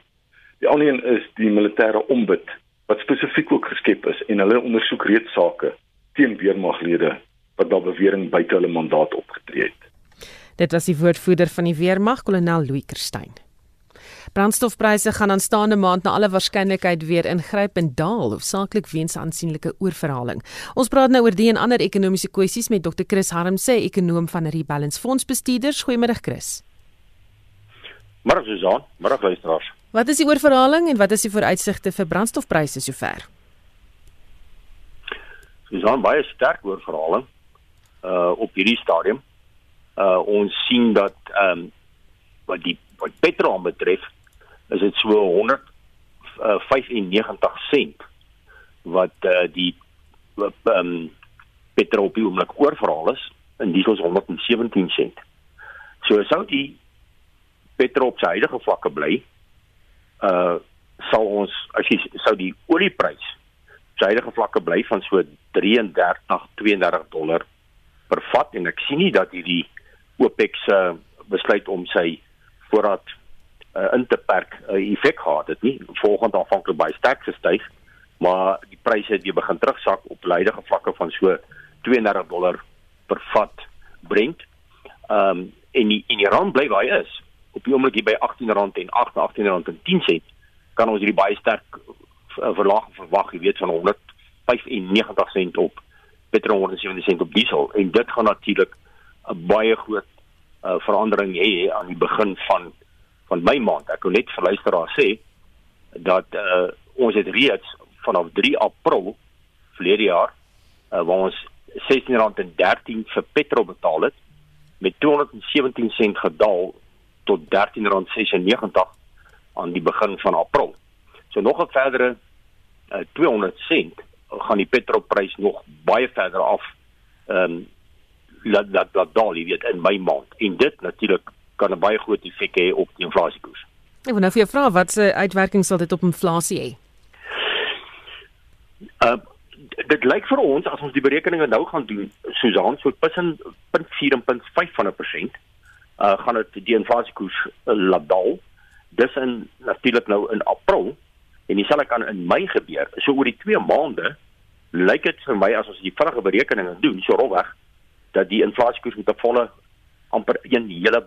Die ander een is die militêre ombud wat spesifiek ook geskep is en hulle ondersoek reeds sake teen weermaglede wat na bewering buite hulle mandaat opgetree het. Dit was die woordvoerder van die weermag, kolonel Louis Kerstyn. Brandstofpryse gaan aanstaande maand na alle waarskynlikheid weer ingryp en daal, hoofsaaklik weens aansienlike oorverhaling. Ons praat nou oor die en ander ekonomiese kwessies met Dr. Chris Harmse, ekonom van Rebalance Fonds Bestuurders. Goeiemôre Chris. Môre Susan, môre luisteraars. Wat is die oorverhaling en wat is die vooruitsigte vir brandstofpryse sover? Susan, baie sterk oorverhaling uh op hierdie stadium. Uh ons sien dat ehm um, wat die wat petrol betref, is dit so 195 uh, sent wat uh, die ehm um, petrol op die oomblik oorverhaal is en diesel is 117 sent. So sou die petrol op sy huidige vlakke bly, uh sal ons as jy sou die olieprys sy huidige vlakke bly van so 33 32 dollar per vat en ek sien nie dat hierdie OPEC se besluit om sy voorraad uh, in te perk 'n uh, effek gehad het nie. Volgens aanvanklik baie sterk gestyg maar die pryse het weer begin terugsak op leidige vlakke van so 32 dollar per vat Brent. Ehm um, en die en die rand bly waar hy is. Op die oomblik hier by R18 en 8 en 10 sent kan ons hierdie baie sterk uh, verlaag verwag, jy weet van 195 sent op petrol en 70 sent op diesel. En dit gaan natuurlik 'n baie groot uh, verandering hê aan die begin van van my maand. Ek wil net vir luisteraars sê dat uh, ons het reeds vanaf 3 April verlede jaar uh, waar ons R16.13 vir petrol betaal het met 217 sent gedaal tot R13.96 aan die begin van April. So nog 'n verdere uh, 200 sent gaan die petrolprys nog baie verder af. Ehm um, dat dat dat daal jy weet in my maand en dit natuurlik kan 'n baie groot effek hê op die inflasiekoers. Ek wil nou vir jou vra wat se uitwerking sal dit op inflasie hê? Uh dit lyk vir ons as ons die berekeninge nou gaan doen, Susan, so tussen 0.4 en 0.5 van 'n persent uh gaan dit die inflasiekoers uh, laat daal. Dis in natuurlik nou in April en dieselfde kan in Mei gebeur. So oor die 2 maande lyk dit vir my as ons die vinnige berekeninge doen, so rolweg dat die inflasiekoers met 'n volle amper 1 hele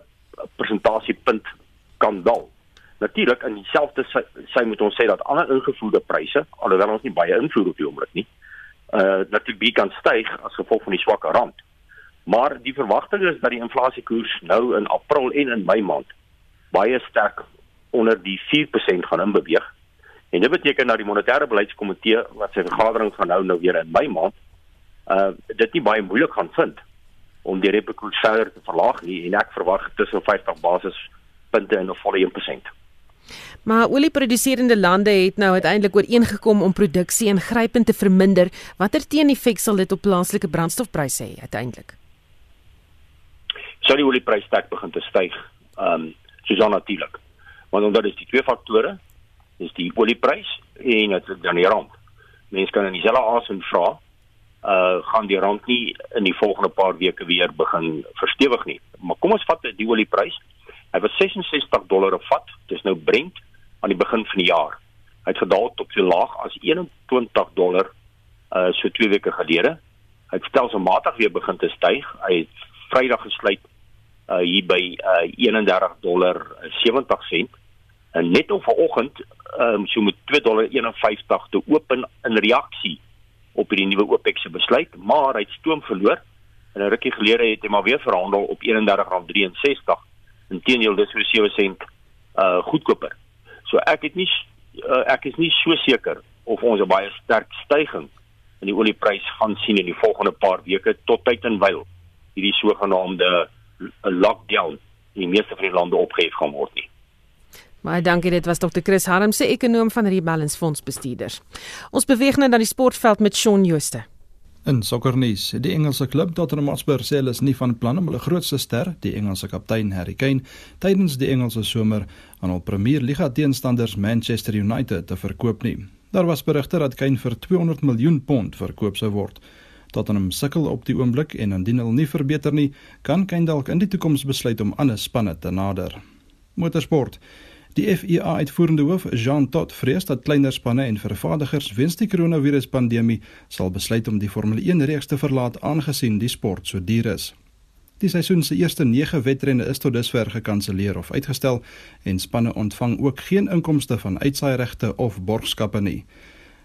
persentasiepunt kan daal. Natuurlik in dieselfde sy, sy moet ons sê dat ander ingevoerde pryse, alhoewel ons nie baie invloed op die oomblik nie, uh natuurlik kan styg as gevolg van die swakker rand. Maar die verwagting is dat die inflasiekoers nou in April en in Mei maand baie sterk onder die 4% gaan inbeweeg. En dit beteken dat die monetêre beleidskomitee wat sy vergadering gaan hou nou weer in Mei maand, uh dit nie baie moeilik gaan vind om die repo koers verder te verlaag nie en ek verwag tussen 50 basispunte en 'n volle 1%. Maar olieproduserende lande het nou uiteindelik ooreengekom om produksie ingrypend te verminder. Watter teeneffek sal dit op plaaslike brandstofpryse hê uiteindelik? Sou die olieprys sterk begin te styg, ehm um, soos natuurlik. Want omdat dit die twee faktore is die olieprys en dit dan die rand. Mense kan in dieselfde asem vra, uh gaan die rand nie in die volgende paar weke weer begin verstewig nie. Maar kom ons vat die olieprys. Hy was 66 dollar per vat. Dis nou Brent aan die begin van die jaar. Hy het gedaal tot so laag as 21 dollar uh so 2 weke gelede. Hy het stelselmatig weer begin te styg. Hy het Vrydag gesluit uh hier by uh 31 dollar 70 sent. En net op vanoggend um so met 2 dollar 51 te open in reaksie op hierdie nuwe OPEC se besluit, maar hy het stoom verloor. En 'n rukkie gelede het hy maar weer verhandel op R31.63. Inteendeel dis so 7 sent uh goedkoper. So ek het nie uh, ek is nie so seker of ons 'n baie sterk stygings in die olieprys gaan sien in die volgende paar weke tot tyd en wyl hierdie sogenaamde lockdown in die meeste van die lande opgehef gaan word nie. Baie dankie, dit was Dr. Chris Harm se ekonom van Rebalance Fonds bestuurders. Ons beweeg nou na die sportveld met Shaun Jooste. In sokkernuus, die Engelse klub Tottenham Hotspur sê hulle is nie van plan om hulle grootste ster, die Engelse kaptein Harry Kane, tydens die Engelse somer aan hul Premier Liga teenstanders Manchester United te verkoop nie. Daar was berigte dat Kane vir 200 miljoen pond verkoop sou word. Tottenham sukkel op die oomblik en indien hulle nie verbeter nie, kan Kane dalk in die toekoms besluit om ander spanne te nader. Motorsport Die FIA uitvoerende hoof, Jean Todt, vrees dat kleiner spanne en vervaardigers weens die koronaviruspandemie sal besluit om die Formule 1 reeks te verlaat aangesien die sport so duur is. Die seisoen se eerste 9 wedrenne is tot dusver gekanselleer of uitgestel en spanne ontvang ook geen inkomste van uitsaairegte of borgskappe nie.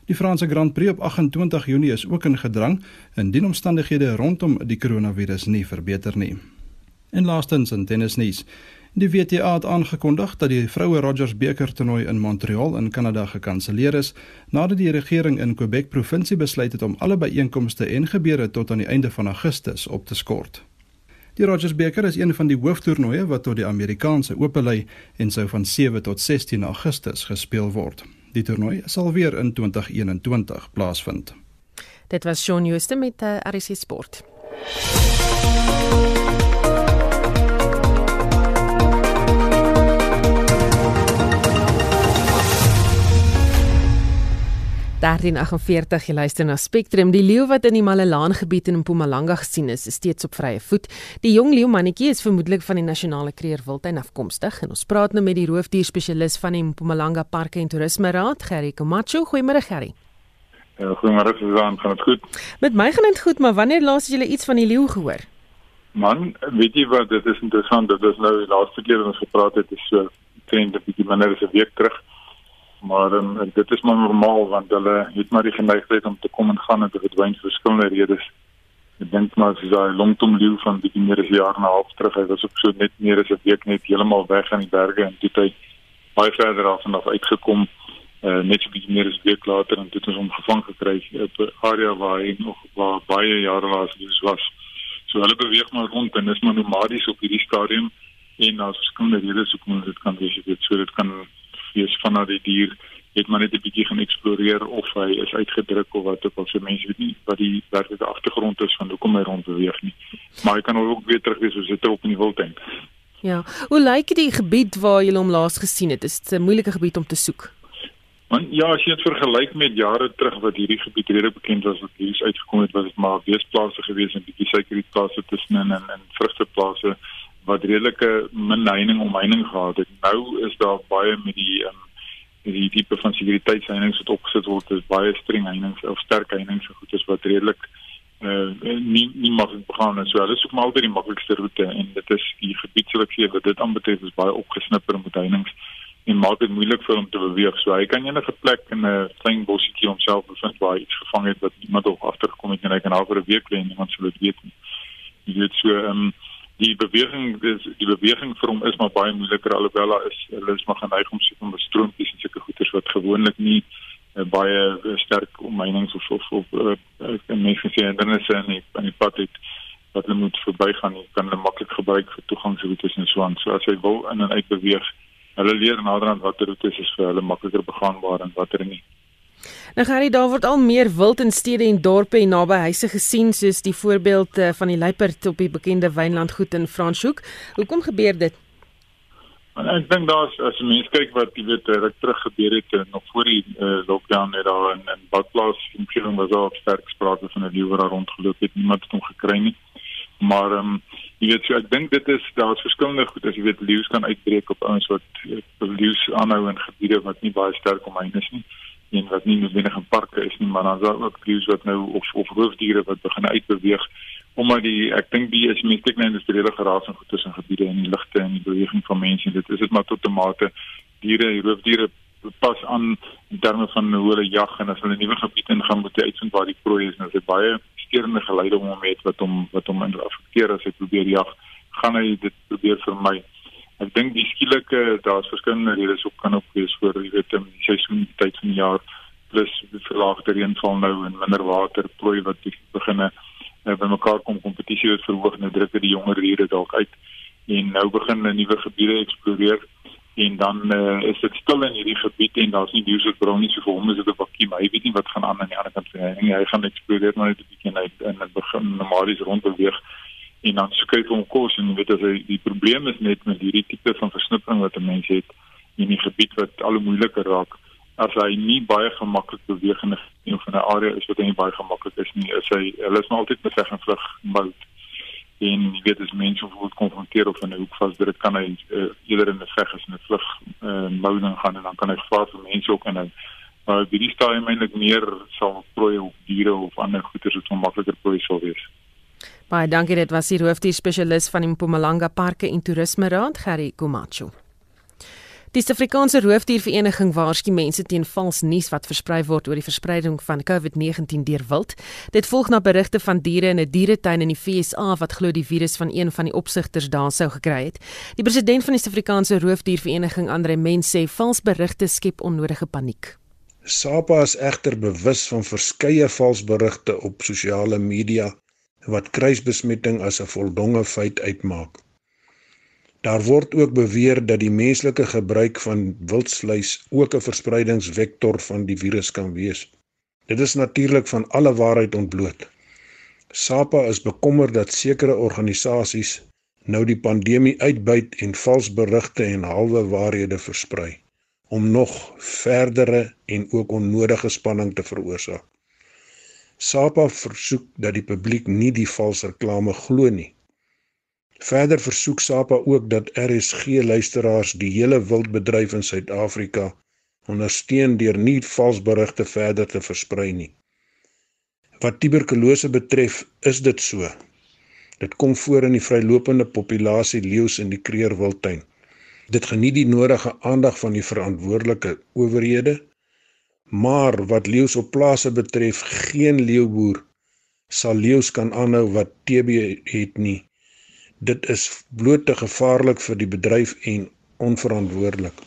Die Franse Grand Prix op 28 Junie is ook in gedrang indien omstandighede rondom die koronavirus nie verbeter nie. En laastens in tennisnuus. Die WTA het aangekondig dat die vroue Rogers beker toernooi in Montreal in Kanada gekanselleer is nadat die regering in Quebec provinsie besluit het om alle byeenkomste en gebeure tot aan die einde van Augustus op te skort. Die Rogers beker is een van die hooftoernooie wat tot die Amerikaanse Ope lei en sou van 7 tot 16 Augustus gespeel word. Die toernooi sal weer in 2021 plaasvind. Dit was Shaun Jooste met eh, RC Sport. Daarin 48 jy luister na Spectrum. Die leeu wat in die Malelaan gebied in Mpumalanga gesien is, is steeds op vrye voet. Die jong leeu mannetjie is vermoedelik van die nasionale kreerwildtuin afkomstig en ons praat nou met die roofdierspesialis van die Mpumalanga Parke en Toerisme Raad, Gerry Komacho. Goeiemôre Gerry. Ja, goeiemôre Susan, gaan dit goed? Met my gaan dit goed, maar wanneer laas het jy iets van die leeu gehoor? Man, weet jy wat, dit is interessant, dit is nou die laaste keer wat ons gepraat het, is so 10 bietjie minder as 'n week terug maar um, dit is maar normaal want hulle het maar die geneigtheid om te kom en gaan en te verdwyn vir verskillende redes. Ek dink maar as jy daai longtom leeu van die meer as 'n jaar en 'n half terug, hy was op so net meer as 'n week net heeltemal weg aan die berge en dit het baie verder af en af uitgekom uh, net so bietjie meer as 'n week later en dit is hom gevang gekry op 'n area waar hy nog waar baie jare laas was. So hulle beweeg maar rond en is maar nomadies op hierdie stadium en daar's verskillende redes hoekom dit kan wees. Dit so dit kan wees vanaf die dier het maar net 'n bietjie gaan eksploreer of hy is uitgedruk of wat ook al so mense weet nie wat die werklike agtergrond is van hoekom hy rond beweeg nie. Maar hy kan ook weer terug wees as hy terug in die wildtuin. Ja, hoe lyk die gebied waar jy hom laas gesien het? Is dit 'n moeilike gebied om te soek? Want ja, as jy dit vergelyk met jare terug wat hierdie gebied redelik bekend was wat hier uitgekom het, was dit maar weesplase gewees en bietjie suikerrietplase tussenin en en vrugteplase wat redelike min heining omheining gehad het. Nou is daar baie met die um, die tipe van sekuriteitsheininge wat opgesit word, is baie streng heininge of sterk heininge so goed is wat redelik uh, nie nie maklik begaan en so. Hulle soek maar altyd die maklikste roete en dit is die gebiedseleksie wat dit aanbetref is baie opgesnipper met heininge en maak dit moeilik vir hom te beweeg. So hy kan enige plek in 'n klein bosjie homself bevind waar hy iets gevang het wat niemand ook agtergekom het en hy kan al vir 'n week lê en niemand sou dit weet nie. Jy weet so ehm um, die beweging dis die beweging vir hom is maar baie moeiliker alhoewel daar is hulle is maar geneig om sit om bestroompies en sulke goeders wat gewoonlik nie uh, baie uh, sterk omheinings of of of uh, uh, mense sien hindernisse in die in die pad het wat hulle moet verbygaan jy kan hulle maklik gebruik vir toegangsroetes en so aan. So as hy wil in en uit beweeg hulle leer naderhand watter roetes is vir hulle makliker begaanbaar en watter nie Nou Gary, daar word al meer wild in stede en dorpe en naby huise gesien soos die voorbeeld uh, van die luiperd op die bekende wynlandgoed in Franshoek. Hoekom gebeur dit? En ek dink daar's as jy mens kyk wat jy weet ruk terug gebeur het uh, nog voor die uh, lockdown net daar in in Badplaas in Kielung was al sterk sprake van 'n leeu wat rondgeloop het. Niemand het hom gekry nie. Maar ehm um, jy weet so ek dink dit is daar's verskillende goed as jy weet leeu's kan uitbreek op ouens wat leeu's aanhou in gebiede wat nie baie sterk omheind is nie en wat nie noodwendig in parke is nie, maar dan is daar ook vlees wat nou of of roofdiere wat begin uitbeweeg omdat die ek dink die is mense kyk na industriële geraas en goed tussen gebiede en die ligte en die beweging van mense dit is dit maar tot 'n mate diere roofdiere pas aan in terme van hoe hulle jag en as hulle 'n nuwe gebied ingaan moet jy uitvind waar die prooi is. En as hy baie steurende geleide om hom het wat hom wat hom affekteer as hy probeer jag gaan hy dit probeer vermy Ek dink die skielike daar's verskillende redes ook kan ook wees vir jy weet in die seisoen tyd van die jaar plus die verlaagde reënval nou en minder water plooi wat beginne uh, by mekaar kom kompetisie het verhoog en druk die jonger diere dalk uit. En nou begin 'n nuwe gebiede eksploreer en dan uh, is dit stil in hierdie gebied en daar's nie diere wat bron nie so vir hom is dit 'n bakkie maar hy weet nie wat gaan aan aan die ander kant van die hy gaan eksploreer maar net 'n bietjie en dan begin normalies rondbeweeg en dan skryf hom kos en weet as hy die probleem is net met hierdie tipe van versnippering wat 'n mens het in die gebied wat al hoe moeiliker raak as hy nie baie gemaklik beweeg in 'n of 'n area is wat nie baie gemaklik is nie is hy hulle is maar altyd besig en vlug mode en jy weet as mense word konfronteer of in 'n hoek vasdruk kan hy uh, eerder in 'n veg as in 'n vlug uh, mouding gaan en dan kan hy gevaar vir mense ook in 'n maar die stadium eintlik meer sal prooi op diere of ander goeder wat onmakliker prooi sal wees. Baie dankie dit was die hoofdier spesialis van die Mpumalanga Parke en Toerisme Raad Gerry Komacho. Die Suid-Afrikaanse Roofdiervereniging waarsku mense teen vals nuus wat versprei word oor die verspreiding van COVID-19 deur wild. Dit volg na berigte van diere in 'n dieretuin in die VSA wat glo die virus van een van die opsigters daar sou gekry het. Die president van die Suid-Afrikaanse Roofdiervereniging, Andre Mens, sê vals berigte skep onnodige paniek. SAPA is egter bewus van verskeie valsberigte op sosiale media wat kruisbesmetting as 'n voldonge feit uitmaak. Daar word ook beweer dat die menslike gebruik van wildsvleis ook 'n verspreidingsvektor van die virus kan wees. Dit is natuurlik van alle waarheid ontbloot. SAPA is bekommerd dat sekere organisasies nou die pandemie uitbuit en vals berigte en halwe waarhede versprei om nog verdere en ook onnodige spanning te veroorsaak. SAPA versoek dat die publiek nie die vals reklame glo nie. Verder versoek SAPA ook dat RSG luisteraars die hele wildbedryf in Suid-Afrika ondersteun deur nie valsberigte verder te versprei nie. Wat tuberkulose betref, is dit so. Dit kom voor in die vrylopende populasie leeu's in die Kreerwildtuin. Dit geniet die nodige aandag van die verantwoordelike owerhede, maar wat leeu's op plase betref, geen leeuboer sal leeu's kan aanhou wat TB het nie Dit is bloot te gevaarlik vir die bedryf en onverantwoordelik.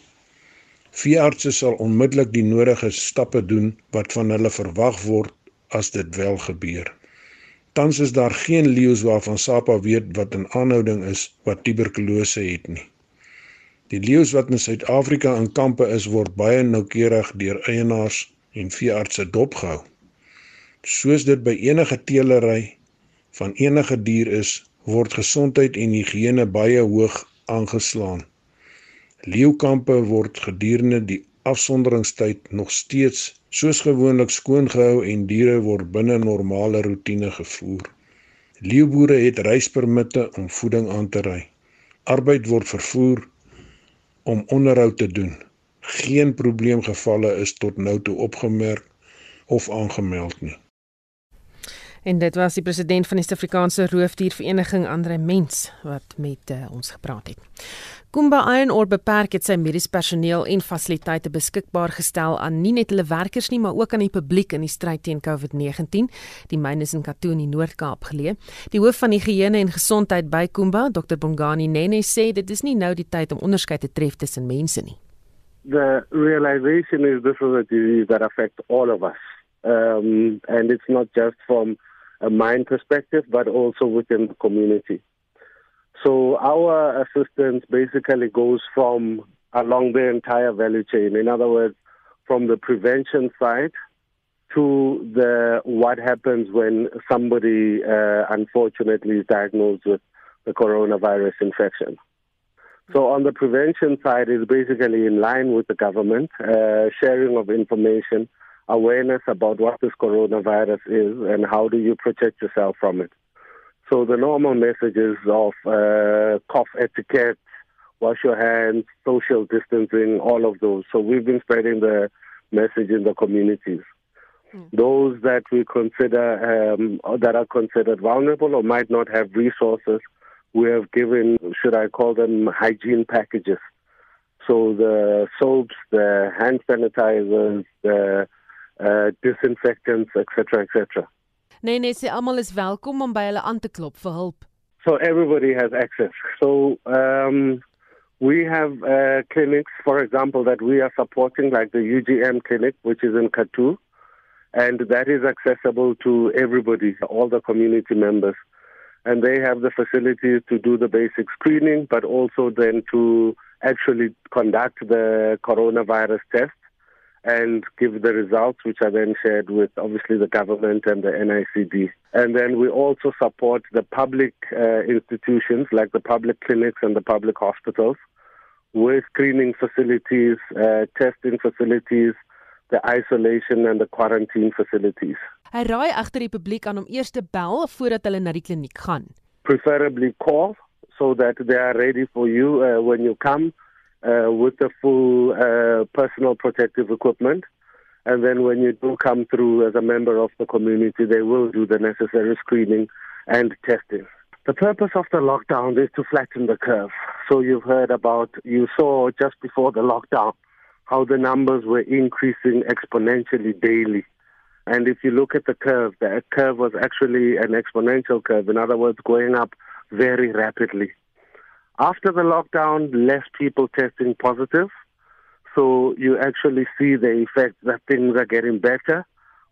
Veeartse sal onmiddellik die nodige stappe doen wat van hulle verwag word as dit wel gebeur. Tans is daar geen leeu's waarvan SAPA weet wat in aanhouding is wat tuberkulose het nie. Die leeu's wat in Suid-Afrika in kampe is word baie noukeurig deur eienaars en veeartse dopgehou. Soos dit by enige teelery van enige dier is, word gesondheid en higiëne baie hoog aangeslaan. Leeukampe word gedurende die afsonderingstyd nog steeds soos gewoonlik skoon gehou en diere word binne normale roetine gevoer. Leeuboere het reispermitte om voeding aan te ry. Arbeid word vervoer om onderhoud te doen. Geen probleemgevalle is tot nou toe opgemerk of aangemeld nie. En dit was die president van die Suid-Afrikaanse Roofdiervereniging Andre Mens wat met uh, ons gepraat het. Kumba Iron Ore beperk het sy mediese personeel en fasiliteite beskikbaar gestel aan nie net hulle werkers nie, maar ook aan die publiek in die stryd teen COVID-19. Die myn is in Katoo in die Noord-Kaap geleë. Die hoof van higiëne en gesondheid by Kumba, Dr. Bongani Nene, sê dit is nie nou die tyd om onderskeid te tref tussen mense nie. The realization is this is a disease that affects all of us. Um, and it's not just from a mine perspective, but also within the community. So our assistance basically goes from along the entire value chain. In other words, from the prevention side to the what happens when somebody uh, unfortunately is diagnosed with the coronavirus infection. So on the prevention side is basically in line with the government, uh, sharing of information, awareness about what this coronavirus is and how do you protect yourself from it. So the normal messages of uh, cough etiquette, wash your hands, social distancing, all of those. So we've been spreading the message in the communities. Mm. Those that we consider um, that are considered vulnerable or might not have resources, we have given, should I call them, hygiene packages. So the soaps, the hand sanitizers, the uh, disinfectants, etc., etc. Nee, nee, sê almal is welkom om by hulle aan te klop vir hulp. So everybody has access. So um, we have uh, clinics, for example, that we are supporting, like the UGM clinic, which is in Katu, and that is accessible to everybody, all the community members. And they have the facilities to do the basic screening, but also then to actually conduct the coronavirus test and give the results, which are then shared with obviously the government and the NICD. And then we also support the public uh, institutions like the public clinics and the public hospitals with screening facilities, uh, testing facilities, the isolation and the quarantine facilities. Hy raai agter die publiek aan om eers te bel voordat hulle na die kliniek gaan. preferably call so that they are ready for you uh, when you come uh, with the full uh, personal protective equipment. And then when you do come through as a member of the community, they will do the necessary screening and testing. The purpose of the lockdown is to flatten the curve. So you've heard about, you saw just before the lockdown how the numbers were increasing exponentially daily. And if you look at the curve, the curve was actually an exponential curve. In other words, going up very rapidly. After the lockdown, less people testing positive. So you actually see the effect that things are getting better,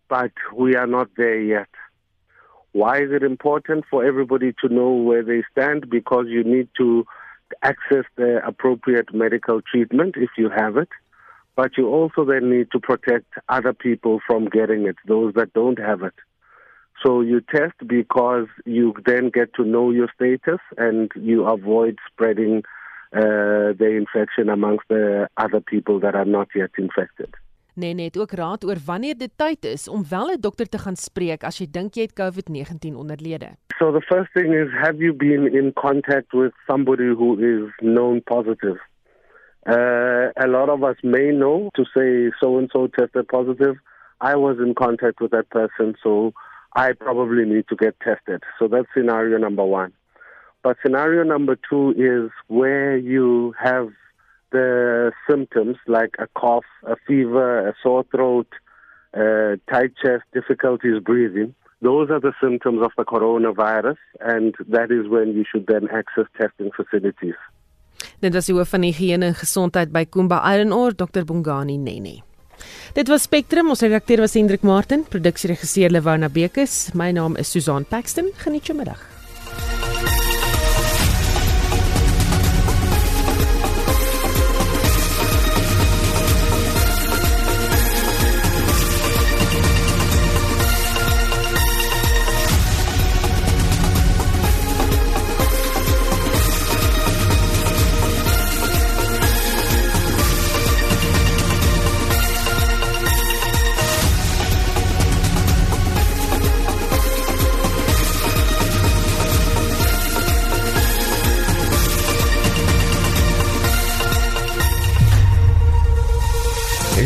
but we are not there yet. Why is it important for everybody to know where they stand? Because you need to access the appropriate medical treatment if you have it. But you also then need to protect other people from getting it, those that don't have it. So you test because you then get to know your status and you avoid spreading uh, the infection amongst the other people that are not yet infected. Nene het ook raad oor wanneer dit tyd is om wel 'n dokter te gaan spreek as jy dink jy het COVID-19 onderlede. So the first thing is have you been in contact with somebody who is known positive? Uh, a lot of us may know to say so and so tested positive. I was in contact with that person, so I probably need to get tested. So that's scenario number one. But scenario number two is where you have the symptoms like a cough, a fever, a sore throat, uh, tight chest, difficulties breathing. Those are the symptoms of the coronavirus, and that is when you should then access testing facilities. Dit was die hoof van higiëne en gesondheid by Kumba Iron Ore, Dr. Bongani Nene. Dit was Spectrum, ons redakteur was Hendrik Martin, produksieregisseur Lewona Bekes. My naam is Susan Paxton. Geniet jou middag.